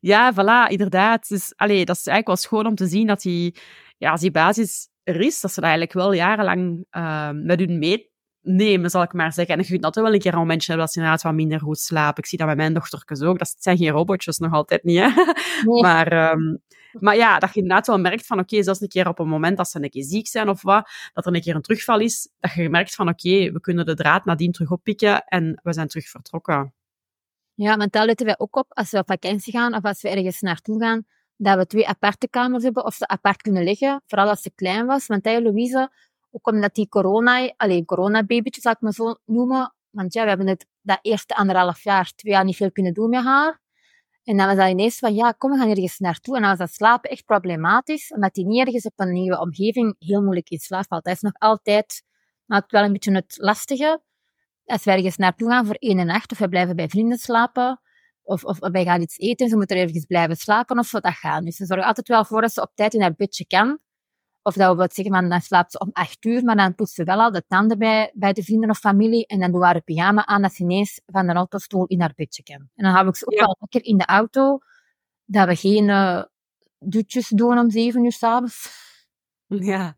Ja, voilà, inderdaad. Dus, allee, dat is eigenlijk wel schoon om te zien dat die, ja, als die basis er is, dat ze dat eigenlijk wel jarenlang uh, met hun meenemen, zal ik maar zeggen. En je kunt altijd wel een keer een momentje hebben dat ze inderdaad wat minder goed slapen. Ik zie dat bij mijn dochtertjes ook. Dat zijn geen robotjes, nog altijd niet, hè. (laughs) Maar, um, maar ja, dat je inderdaad wel merkt van, oké, okay, zelfs een keer op een moment dat ze een keer ziek zijn of wat, dat er een keer een terugval is, dat je merkt van, oké, okay, we kunnen de draad nadien terug oppikken en we zijn terug vertrokken. Ja, want daar letten wij ook op als we op vakantie gaan of als we ergens naartoe gaan, dat we twee aparte kamers hebben of ze apart kunnen liggen, vooral als ze klein was. Want hij, Louise, ook omdat die corona, alleen coronababytje zal ik me zo noemen, want ja, we hebben het dat eerste anderhalf jaar, twee jaar niet veel kunnen doen met haar. En dan was dat ineens van, ja, kom, we gaan ergens naartoe. En dan was dat slapen echt problematisch, omdat hij niet ergens op een nieuwe omgeving heel moeilijk in slaap valt. Dat is nog altijd, nou, wel een beetje het lastige. Als we ergens naartoe gaan voor één nacht, of we blijven bij vrienden slapen, of, of wij gaan iets eten, ze moeten ergens blijven slapen, of zo, dat gaat. Dus ze zorgen altijd wel voor dat ze op tijd in haar bedje kan. Of dat we wat zeggen, van, dan slaapt ze om acht uur, maar dan poetst ze wel al de tanden bij, bij de vrienden of familie. En dan doen we haar pyjama aan dat ze ineens van de autostoel in haar bedje kan. En dan hou ik ze ook wel lekker in de auto, dat we geen uh, dutjes doen om zeven uur s'avonds. Ja,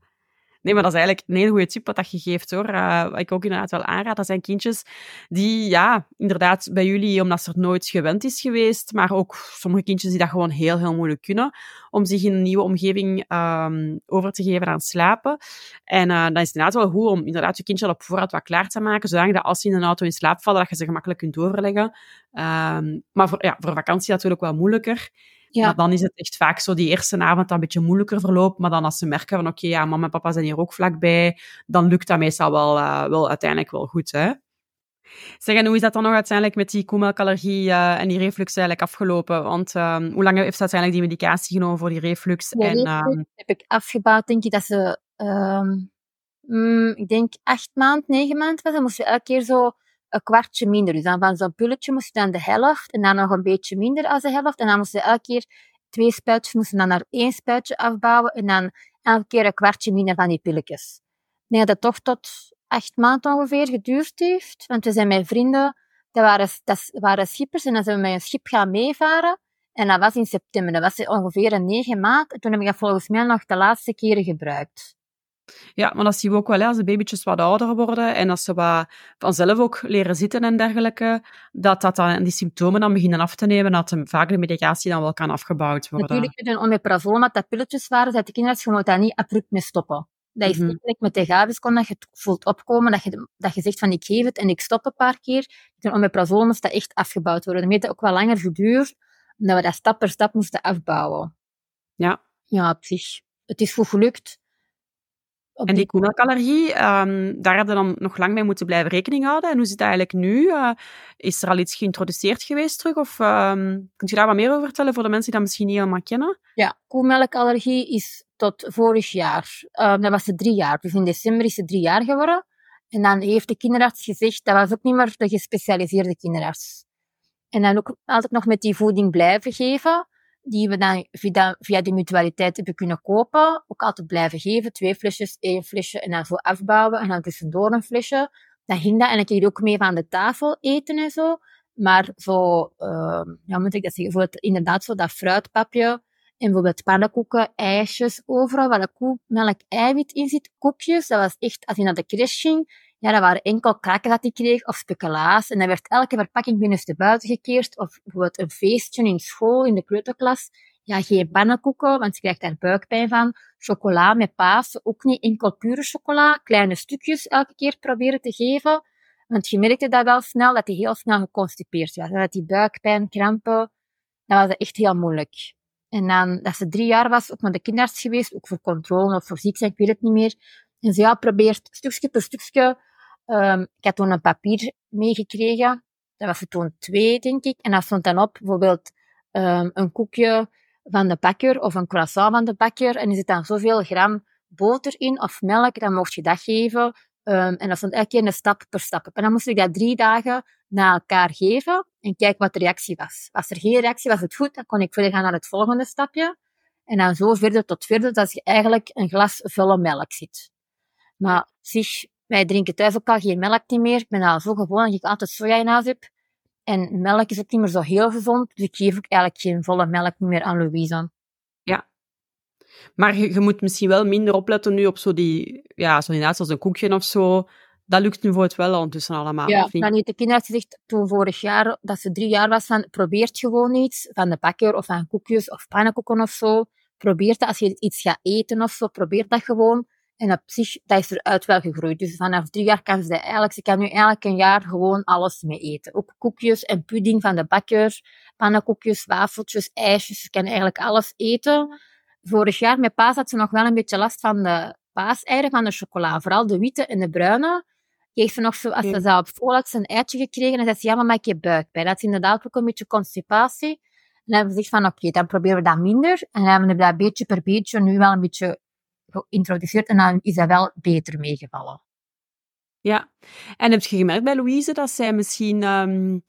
Nee, maar dat is eigenlijk een hele goede tip wat dat je geeft, hoor. Uh, wat ik ook inderdaad wel aanraad, dat zijn kindjes die, ja, inderdaad bij jullie, omdat ze er nooit gewend is geweest, maar ook sommige kindjes die dat gewoon heel, heel moeilijk kunnen, om zich in een nieuwe omgeving um, over te geven aan slapen. En uh, dan is het inderdaad wel goed om inderdaad je kindje al op voorraad wat klaar te maken, zodat dat als ze in een auto in slaap vallen, dat je ze gemakkelijk kunt overleggen. Um, maar voor, ja, voor vakantie natuurlijk wel moeilijker. Ja. Maar dan is het echt vaak zo die eerste avond dat een beetje moeilijker verloopt. Maar dan als ze merken van oké, ja, mama en papa zijn hier ook vlakbij, dan lukt dat meestal wel, uh, wel uiteindelijk wel goed. Hè? Zeg, en hoe is dat dan nog uiteindelijk met die koemelkallergie uh, en die reflux eigenlijk afgelopen? Want um, hoe lang heeft ze uiteindelijk die medicatie genomen voor die reflux? Ja, en, um... heb ik afgebouwd, denk ik, dat ze... Um, mm, ik denk acht maand, negen maand was. Dan moest je elke keer zo een kwartje minder. Dus dan van zo'n pulletje moest je dan de helft en dan nog een beetje minder als de helft. En dan moest je elke keer twee spuitjes, moesten dan naar één spuitje afbouwen en dan elke keer een kwartje minder van die pilletjes. Denk dat toch tot acht maanden ongeveer geduurd heeft. Want we zijn met vrienden, dat waren, dat schippers en dan zijn we met een schip gaan meevaren. En dat was in september, dat was ongeveer een negen maand. En toen heb ik dat volgens mij nog de laatste keren gebruikt. Ja, maar dat zien we ook wel, hè, als de babytjes wat ouder worden en als ze wat vanzelf ook leren zitten en dergelijke, dat, dat dan, die symptomen dan beginnen af te nemen, dat vaak de medicatie dan wel kan afgebouwd worden. Natuurlijk, met een omeprazol, dat pilletjes waren, dat de kinderarts daar niet abrupt mee stoppen. Dat is mm -hmm. niet met de gaviscon dat je het voelt opkomen, dat je, dat je zegt van ik geef het en ik stop een paar keer. Met een omeprazol moest dat echt afgebouwd worden. Dat heeft ook wel langer geduurd, omdat we dat stap per stap moesten afbouwen. Ja. Ja, op zich. Het is goed gelukt en die koemelkallergie, um, daar hebben we dan nog lang mee moeten blijven rekening houden. En hoe zit dat eigenlijk nu? Uh, is er al iets geïntroduceerd geweest terug? Of um, kunt je daar wat meer over vertellen voor de mensen die dat misschien niet helemaal kennen? Ja, koemelkallergie is tot vorig jaar. Uh, dat was het drie jaar. Dus in december is het drie jaar geworden. En dan heeft de kinderarts gezegd, dat was ook niet meer de gespecialiseerde kinderarts. En dan ook altijd nog met die voeding blijven geven die we dan via, via de mutualiteit hebben kunnen kopen, ook altijd blijven geven. Twee flesjes, één flesje en dan zo afbouwen en dan tussendoor een flesje. Dan ging dat en dan kreeg je ook mee van de tafel eten en zo. Maar zo, uh, ja, moet ik dat zeggen, voor inderdaad zo dat fruitpapje en bijvoorbeeld pannenkoeken, ijsjes, overal waar de koe, melk, eiwit in zit, koekjes. Dat was echt, als je naar de crash ging, ja, dat waren enkel kraken dat hij kreeg, of speculaas. En dan werd elke verpakking binnenste buiten gekeerd. Of bijvoorbeeld een feestje in school, in de kleuterklas. Ja, geen pannenkoeken, want je krijgt daar buikpijn van. Chocola met paas, ook niet enkel pure chocola. Kleine stukjes elke keer proberen te geven. Want je merkte dat wel snel, dat hij heel snel geconstipeerd was. Dat die buikpijn, krampen, dat was echt heel moeilijk. En dan, dat ze drie jaar was, ook naar de kinderarts geweest, ook voor controle of voor ziek zijn, ik weet het niet meer. En ze ja, probeert stukje per stukje. Um, ik had toen een papier meegekregen. Dat was toen twee, denk ik. En dat stond dan op, bijvoorbeeld, um, een koekje van de bakker of een croissant van de bakker. En er zit dan zoveel gram boter in of melk, dan mocht je dat geven. Um, en dat stond elke keer een stap per stap. En dan moest ik dat drie dagen na elkaar geven en kijken wat de reactie was. Als er geen reactie was, het goed, dan kon ik verder gaan naar het volgende stapje. En dan zo verder tot verder, dat je eigenlijk een glas volle melk zit. Maar zich, wij drinken thuis ook al geen melk meer. Ik ben al zo gewoon dat ik altijd soja in huis heb. En melk is ook niet meer zo heel gezond, dus ik geef ook eigenlijk geen volle melk meer aan Louise. Ja. Maar je, je, moet misschien wel minder opletten nu op zo die, ja, zo inderdaad, zoals een koekje of zo. Dat lukt nu voor het wel ondertussen allemaal, ja, of niet? niet. De kinderarts gezegd toen vorig jaar, dat ze drie jaar was, van probeert gewoon iets, van de bakker of van koekjes of pannenkoeken of zo. Probeer dat, als je iets gaat eten of zo, probeer dat gewoon. En op zich, dat is eruit wel gegroeid. Dus vanaf drie jaar kan ze dat eigenlijk, ze kan nu eigenlijk een jaar gewoon alles mee eten. Ook koekjes en pudding van de bakker, pannenkoekjes, wafeltjes, ijsjes. Ze kan eigenlijk alles eten. Vorig jaar met paas had ze nog wel een beetje last van de paaseieren, van de chocola. Vooral de witte en de bruine. Kreeg ze nog zo, als ze dat op school had, ze een eitje gekregen en zei ze, ja, maar maak je buikpijn. Dat is inderdaad ook een beetje constipatie. En dan hebben we gezegd van, oké, dan proberen we dat minder. En dan hebben we dat beetje per beetje nu wel een beetje geïntroduceerd en dan is dat wel beter meegevallen. Ja, en heb je gemerkt bij Louise dat zij misschien um,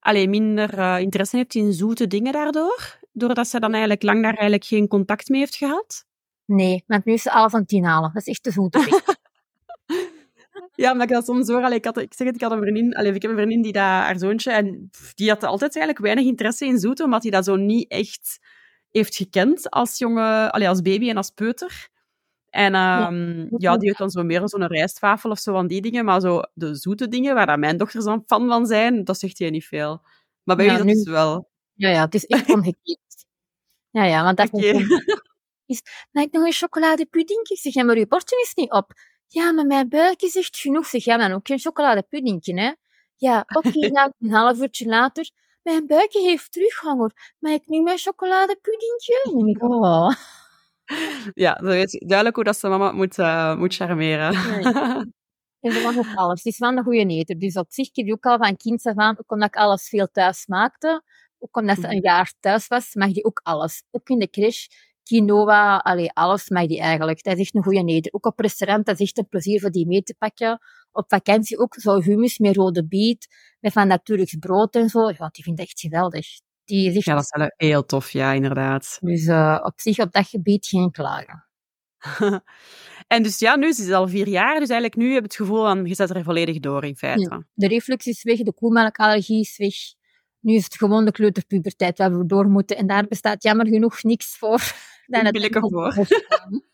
alleen minder uh, interesse heeft in zoete dingen daardoor? Doordat zij dan eigenlijk lang daar eigenlijk geen contact mee heeft gehad? Nee, want nu is ze alles aan het inhalen. Dat is echt te zoete. (laughs) Ja, maar ik dat soms hoor. Allee, ik, had, ik zeg het, ik had een vriendin, allee, ik heb een vriendin die dat, haar zoontje, en die had altijd eigenlijk weinig interesse in zoet, omdat hij dat zo niet echt heeft gekend als jonge, allee, als baby en als peuter. En um, ja. die heeft dan zo meer zo'n rijstwafel of zo van die dingen. Maar zo de zoete dingen, waar dat mijn dochters dan fan van zijn, dat zegt hij niet veel. Maar bij ja, jullie dat is wel... Ja, ja, het is echt omgekeerd. ja, ja, want dat (laughs) okay. is... Nou, ik nog een chocoladepudding? Ik zeg, ja, maar je bordje is niet op. Ja, maar mijn buik is echt genoeg. Zeg, ja, dan ook geen chocoladepuddingje, hè? Ja, oké, okay, (laughs) nou, een half uurtje later. Mijn buikje heeft terughanger. Maar ik nu mijn chocoladepuddingje? En ik, oh... Ja, dan weet je duidelijk hoe dat ze mama moet, uh, moet charmeren. Ja, (laughs) En ze mag ook alles. Het is wel een goede eter. Dus op zich je ook al van kind af aan, ook omdat ik alles veel thuis maakte, ook omdat ze een mhm. jaar thuis was, mag die ook alles. Ook in de crash, quinoa, allee, alles mag die eigenlijk. Dat is echt een goede eter. Ook op restaurant, dat is echt een plezier voor die mee te pakken. Op vakantie ook zo hummus met rode biet, met van Turks brood en zo. Ja, die vindt echt geweldig. Die zegt, ja, dat is wel heel tof, ja, inderdaad. Dus uh, op zich op dat gebied geen klagen. (laughs) en dus ja, nu is het al vier jaar, dus eigenlijk nu heb je het gevoel van, je zet er volledig door in feite. Ja, de reflux is weg, de koemelkallergie is weg. Nu is het gewoon de kleuterpuberteit waar we door moeten. En daar bestaat jammer genoeg niks voor. (laughs) Dan het voor. (laughs)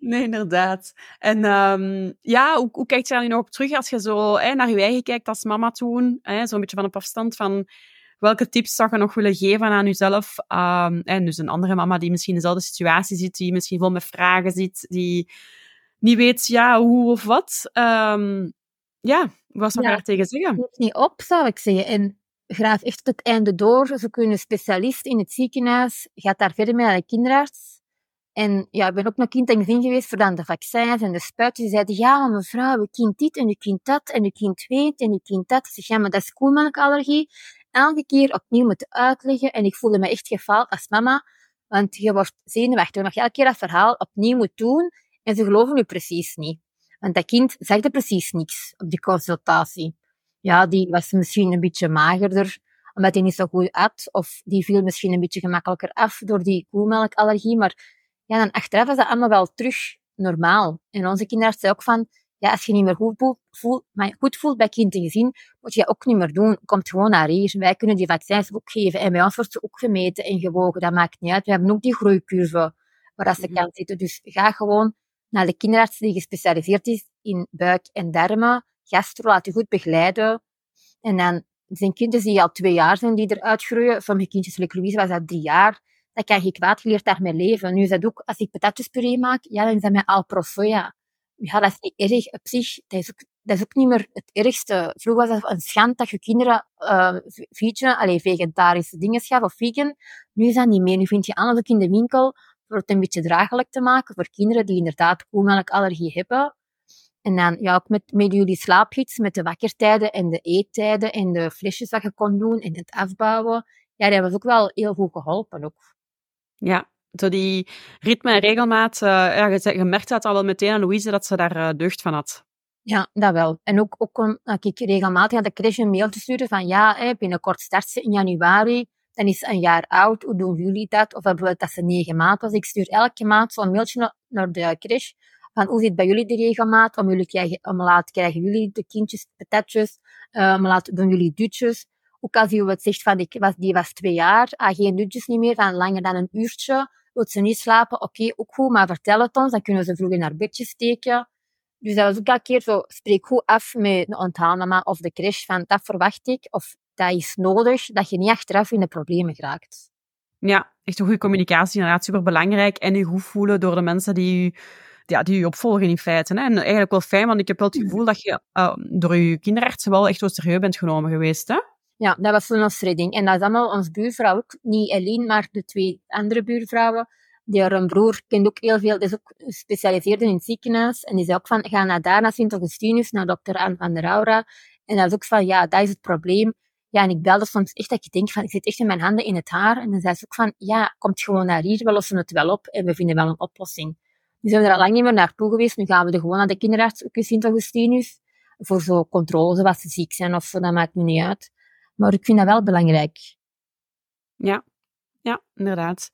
Nee, inderdaad. En um, ja, hoe, hoe kijk je daar nu nog op terug als je zo hè, naar je eigen kijkt als mama toen? Zo'n beetje van op afstand van welke tips zou je nog willen geven aan jezelf? Um, en dus een andere mama die misschien in dezelfde situatie zit, die misschien vol met vragen zit, die niet weet ja, hoe of wat. Um, ja, wat zou je daar tegen zeggen? Geef niet op, zou ik zeggen. En graaf echt tot het einde door. Ze kunnen specialist in het ziekenhuis. Gaat daar verder mee naar de kinderarts. En ja, ik ben ook nog kind en gezin geweest voor dan de vaccins en de spuiten. Die zeiden, ja, mevrouw, uw kind dit en uw kind dat en uw kind weet en uw kind dat. Ik zeg, ja, maar dat is koelmelkallergie elke keer opnieuw moeten uitleggen. En ik voelde me echt gefaald als mama. Want je wordt zenuwachtig, je elke keer dat verhaal opnieuw moet doen. En ze geloven je precies niet. Want dat kind zegt precies niks op die consultatie. Ja, die was misschien een beetje magerder, omdat hij niet zo goed at. Of die viel misschien een beetje gemakkelijker af door die koelmelkallergie. Maar ja, dan achteraf is dat allemaal wel terug normaal. En onze kinderen zei ook van, ja, als je niet meer goed voelt, maar goed voelt bij kind en gezin, moet je dat ook niet meer doen. Komt gewoon naar hier. Wij kunnen die vaccins ook geven. En bij ons wordt ze ook gemeten en gewogen. Dat maakt niet uit. We hebben ook die groeicurve waar ze mm kan zitten. Dus ga gewoon naar de kinderarts die gespecialiseerd is in buik en darmen. Gastro, laat je goed begeleiden. En dan zijn kinderen die al twee jaar zijn, die eruit groeien. Sommige kindjes, zoals Louise, was dat drie jaar. dat kan je kwaad geleerd daarmee leven. Nu is dat ook, als ik patatespuree maak, ja, dan is dat met soja. Ja, dat is niet erg op zich. Dat is ook, dat is niet meer het ergste. Vroeger was het een schand dat je kinderen uh, vegan, allez, vegetarische dingen gaf of vegan. Nu is dat niet meer. Nu vind je alles ook in de winkel voor het een beetje draaglijk te maken voor kinderen die inderdaad koemelkallergie hebben. En dan ja, ook met, met jullie slaapgids, met de wakkertijden en de eettijden en de flesjes dat je kon doen en het afbouwen. Ja, dat was ook wel heel goed geholpen ook. Ja, zo die ritme en regelmaat. Uh, ja, je, je merkte dat al wel meteen aan Louise dat ze daar uh, deugd van had. Ja, dat wel. En ook, ook om ik regelmatig aan de crash een mail te sturen van ja, hè, binnenkort start ze in januari. Dan is ze een jaar oud. Hoe doen jullie dat? Of bijvoorbeeld dat ze negen maand was. Ik stuur elke maand zo'n mailtje naar de crash van hoe zit bij jullie de regelmaat? Om, jullie krijgen, om laat krijgen jullie de kindjes patatjes? Om laat doen jullie dutjes? Ook als je wat zegt van die was, die was twee jaar, ah, geen dutjes niet meer, van langer dan een uurtje. Wilt ze niet slapen? Oké, okay, ook goed, maar vertel het ons. Dan kunnen ze vroeger naar bedje steken. Dus dat was ook elke keer zo, spreek goed af met de onthaalmama of de crash van dat verwacht ik, of dat is nodig, dat je niet achteraf in de problemen geraakt. Ja, echt een goede communicatie, inderdaad superbelangrijk. En je goed voelen door de mensen die je ja, die je opvolgen in feite. Hè. En eigenlijk wel fijn, want ik heb wel het gevoel dat je uh, door je kinderarts wel echt wel serieus bent genomen geweest. Hè? Ja, dat was voor ons redding. En dat is allemaal ons buurvrouw ook. Niet alleen, maar de twee andere buurvrouwen. Die haar broer kent ook heel veel, die is ook gespecialiseerd in ziekenhuis. En die zei ook van, ga naar daar, naar Sint-Augustinus, naar dokter Anne van der Aura. En dat is ook van, ja, dat is het probleem. Ja, en ik belde soms echt dat je denkt van, ik zit echt in mijn handen in het haar. En dan zei ze ook van, ja, komt gewoon naar hier, we lossen het wel op en we vinden wel een oplossing. Nu zijn we er al lang niet meer naartoe geweest. Nu gaan we er gewoon naar de kinderarts, ook in Sint-Augustinus. Voor zo controle, zoals ze ziek zijn of zo, dat maakt nu niet uit. Maar ik vind dat wel belangrijk. Ja, ja, inderdaad.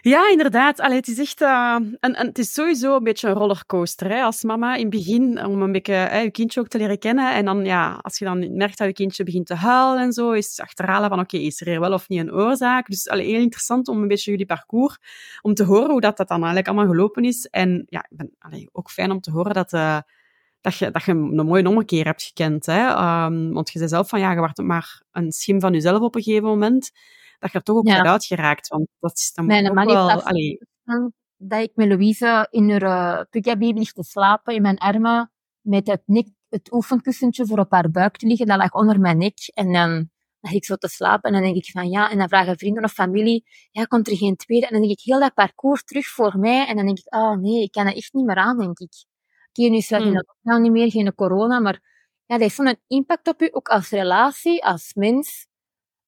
Ja, inderdaad. Allee, het is echt uh, een, het is sowieso een beetje een rollercoaster hè, als mama in het begin, om een beetje hè, je kindje ook te leren kennen. En dan, ja, als je dan merkt dat je kindje begint te huilen en zo, is het achterhalen van, oké, is er hier wel of niet een oorzaak? Dus allee, heel interessant om een beetje jullie parcours, om te horen hoe dat, dat dan eigenlijk allemaal gelopen is. En ja, ik ben allee, ook fijn om te horen dat... Uh, dat je, dat je een mooie ommekeer hebt gekend. Hè? Um, want je zei zelf van, ja, je maar een schim van jezelf op een gegeven moment dat je er toch ook ja. uit geraakt. Want dat is dan mijn ook wel... Allee... dat ik met Louise in haar uh, pukabib ligt te slapen, in mijn armen, met het, nek, het oefenkussentje voor op haar buik te liggen. Dat lag onder mijn nek. En dan lig ik zo te slapen en dan denk ik van ja, en dan vragen vrienden of familie, ja, komt er geen tweede? En dan denk ik heel dat parcours terug voor mij. En dan denk ik, oh nee, ik kan het echt niet meer aan, denk ik. Oké, nu is het hmm. lockdown niet meer, geen corona, maar ja, dat heeft zo'n impact op u, ook als relatie, als mens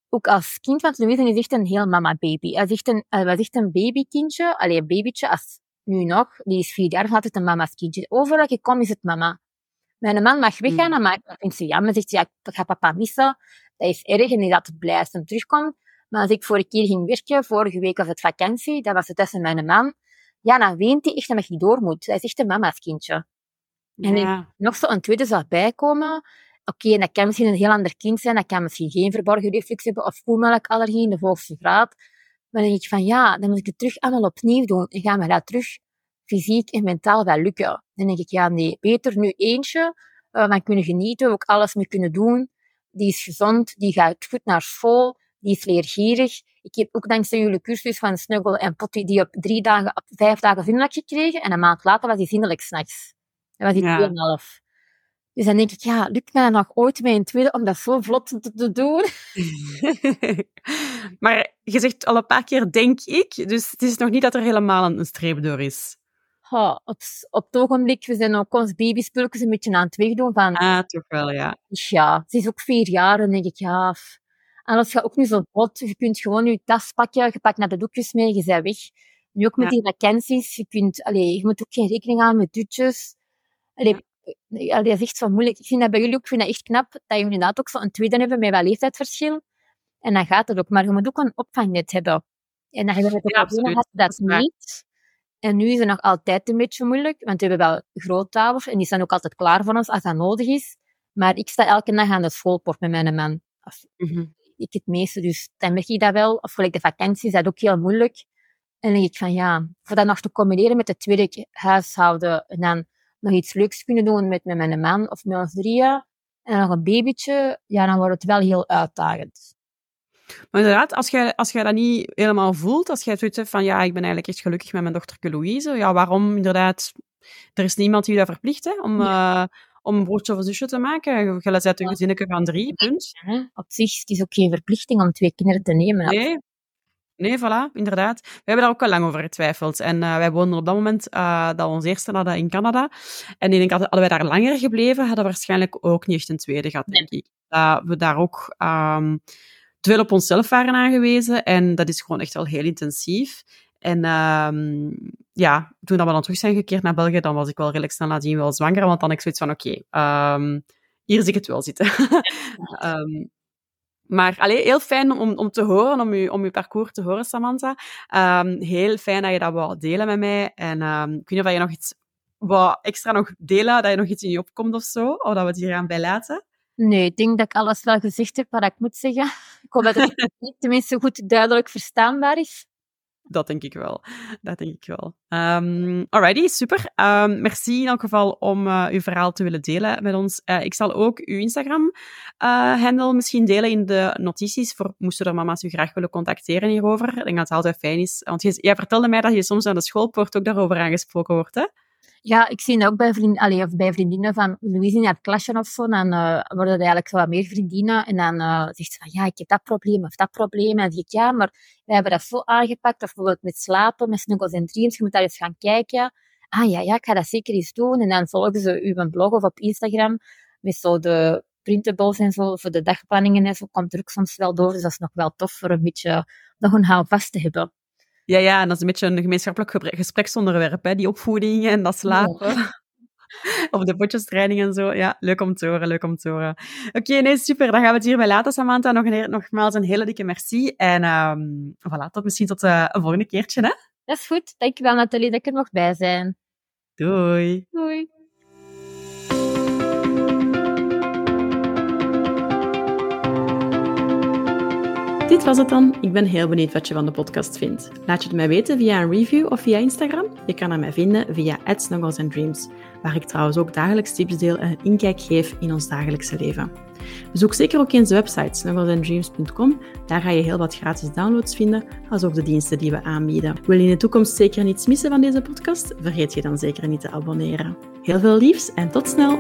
ook als kind, want Louise is echt een heel mama-baby. Hij hij was echt een babykindje, alleen een babytje, als nu nog, die is vier jaar, altijd een mama's kindje. Overal ik kom, is het mama. Mijn man mag weggaan, mm. maar dan vindt ze jammer, zegt ze, ja, ik ga papa missen. Dat is erg en hij is altijd blij als hij terugkomt. Maar als ik vorige keer ging werken, vorige week was het vakantie, dat was het tussen mijn man. Ja, dan weent hij echt dat ik door moet. Hij is echt een mama's kindje. En ja. nog zo een tweede zou bijkomen, Oké, okay, dat kan misschien een heel ander kind zijn, dat kan misschien geen verborgen reflux hebben of voelmelkallergie in de volgende graad. Maar dan denk ik van ja, dan moet ik het terug allemaal opnieuw doen en gaan we dat terug fysiek en mentaal wel lukken. Dan denk ik ja, nee, beter nu eentje, uh, dan kunnen genieten, we ook alles mee kunnen doen. Die is gezond, die gaat goed naar school, die is leergierig. Ik heb ook dankzij jullie cursus van Snuggle en Potty die op drie dagen, op vijf dagen vriendelijk gekregen en een maand later was hij zindelijk s'nachts. Dat was hij ja. 2,5. Dus dan denk ik, ja, lukt mij nog ooit bij een tweede om dat zo vlot te, te doen? (laughs) maar je zegt al een paar keer denk ik, dus het is nog niet dat er helemaal een streep door is. Op, op het ogenblik, we zijn ook ons babyspulkjes een beetje aan het wegdoen. Van, ah, toch wel, ja. Dus ja, ze is ook vier jaar en denk ik, ja... Alles gaat ook niet zo vlot. Je kunt gewoon je tas pakken, je pakt naar de doekjes mee, je bent weg. Nu ook met die vakanties, je, kunt, allee, je moet ook geen rekening houden met dutjes. Allee, ja, dat is echt zo moeilijk. Ik vind dat bij jullie ook ik vind dat echt knap dat jullie inderdaad ook zo een tweede hebben met wel leeftijdsverschil. En dan gaat het ook. Maar je moet ook een opvangnet hebben. En dan hebben we het ja, dat niet. En nu is het nog altijd een beetje moeilijk, want we hebben wel grootouders en die zijn ook altijd klaar voor ons als dat nodig is. Maar ik sta elke dag aan de schoolpoort met mijn man. Of, mhm. Ik het meeste, dus dan merk ik dat wel. Of gelijk de vakantie is dat ook heel moeilijk. En dan denk ik van ja, voor dat nog te combineren met het tweede huishouden en dan nog iets leuks kunnen doen met, met mijn man of met ons drieën, en nog een babytje, ja, dan wordt het wel heel uitdagend. Maar inderdaad, als jij, als jij dat niet helemaal voelt, als jij zoiets hebt van ja, ik ben eigenlijk echt gelukkig met mijn dochterke Louise, ja, waarom inderdaad? Er is niemand die je dat verplicht hè, om, eh, om een broertje of een zusje te maken. Je zet een gezinnetje van drie, punt. Op zich het is ook geen verplichting om twee kinderen te nemen. Nee, Nee, voilà, inderdaad. We hebben daar ook al lang over getwijfeld. En uh, wij woonden op dat moment uh, dat ons eerste hadden in Canada. En ik denk, hadden wij daar langer gebleven, hadden we waarschijnlijk ook niet echt een tweede gehad, denk ik. Dat we daar ook um, te veel op onszelf waren aangewezen. En dat is gewoon echt wel heel intensief. En um, ja, toen dat we dan terug zijn gekeerd naar België, dan was ik wel redelijk snel nadien wel zwanger. Want dan heb ik zoiets van, oké, okay, um, hier zie ik het wel zitten. um, (laughs) maar allee, heel fijn om, om te horen, om je, om je parcours te horen, Samantha. Um, heel fijn dat je dat wou delen met mij. En um, ik weet niet of je nog iets wou extra nog delen, dat je nog iets in je opkomt of zo, of dat we het hier aan bij laten. Nee, ik denk dat ik alles wel gezegd heb wat ik moet zeggen. Ik hoop dat het (laughs) tenminste goed duidelijk verstaanbaar is. Dat denk ik wel. Dat denk ik wel. Um, alrighty, super. Um, merci in elk geval om uh, uw verhaal te willen delen met ons. Uh, ik zal ook uw Instagram-handle uh, misschien delen in de notities voor moesten er mama's u graag willen contacteren hierover. Ik denk dat het altijd fijn is. Want je, jij vertelde mij dat je soms aan de schoolpoort ook daarover aangesproken wordt, hè? Ja, ik zie dat ook bij, vriend, allee, of bij vriendinnen van Louise in het klasje of zo. Dan uh, worden er eigenlijk zo wat meer vriendinnen. En dan uh, zegt ze van, ja, ik heb dat probleem of dat probleem. En dan zeg ik, ja, maar wij hebben dat zo aangepakt. Of bijvoorbeeld met slapen, met snuggles en dreams. Je moet daar eens gaan kijken. Ah ja, ja, ik ga dat zeker eens doen. En dan volgen ze uw blog of op Instagram met zo de printables en zo, voor de dagplanningen en zo, komt er ook soms wel door. Dus dat is nog wel tof voor een beetje nog een houvast te hebben. Ja, ja, en dat is een beetje een gemeenschappelijk gespreksonderwerp, hè? die opvoeding en dat slapen. Ja. (laughs) of de potjestraining en zo. Ja, leuk om te horen, leuk om te horen. Oké, nee, super. Dan gaan we het hierbij laten, Samantha. Nog een, nogmaals een hele dikke merci. En um, voilà, tot misschien tot uh, een volgende keertje, hè? Dat is goed. Dankjewel, Nathalie, dat ik er nog bij zijn. Doei. Doei. Dit was het dan. Ik ben heel benieuwd wat je van de podcast vindt. Laat je het mij weten via een review of via Instagram. Je kan mij vinden via @snugglesandDreams, waar ik trouwens ook dagelijks tips deel en een inkijk geef in ons dagelijkse leven. Bezoek zeker ook eens de website snugglesandDreams.com. Daar ga je heel wat gratis downloads vinden, als ook de diensten die we aanbieden. Wil je in de toekomst zeker niets missen van deze podcast? Vergeet je dan zeker niet te abonneren. Heel veel liefs en tot snel!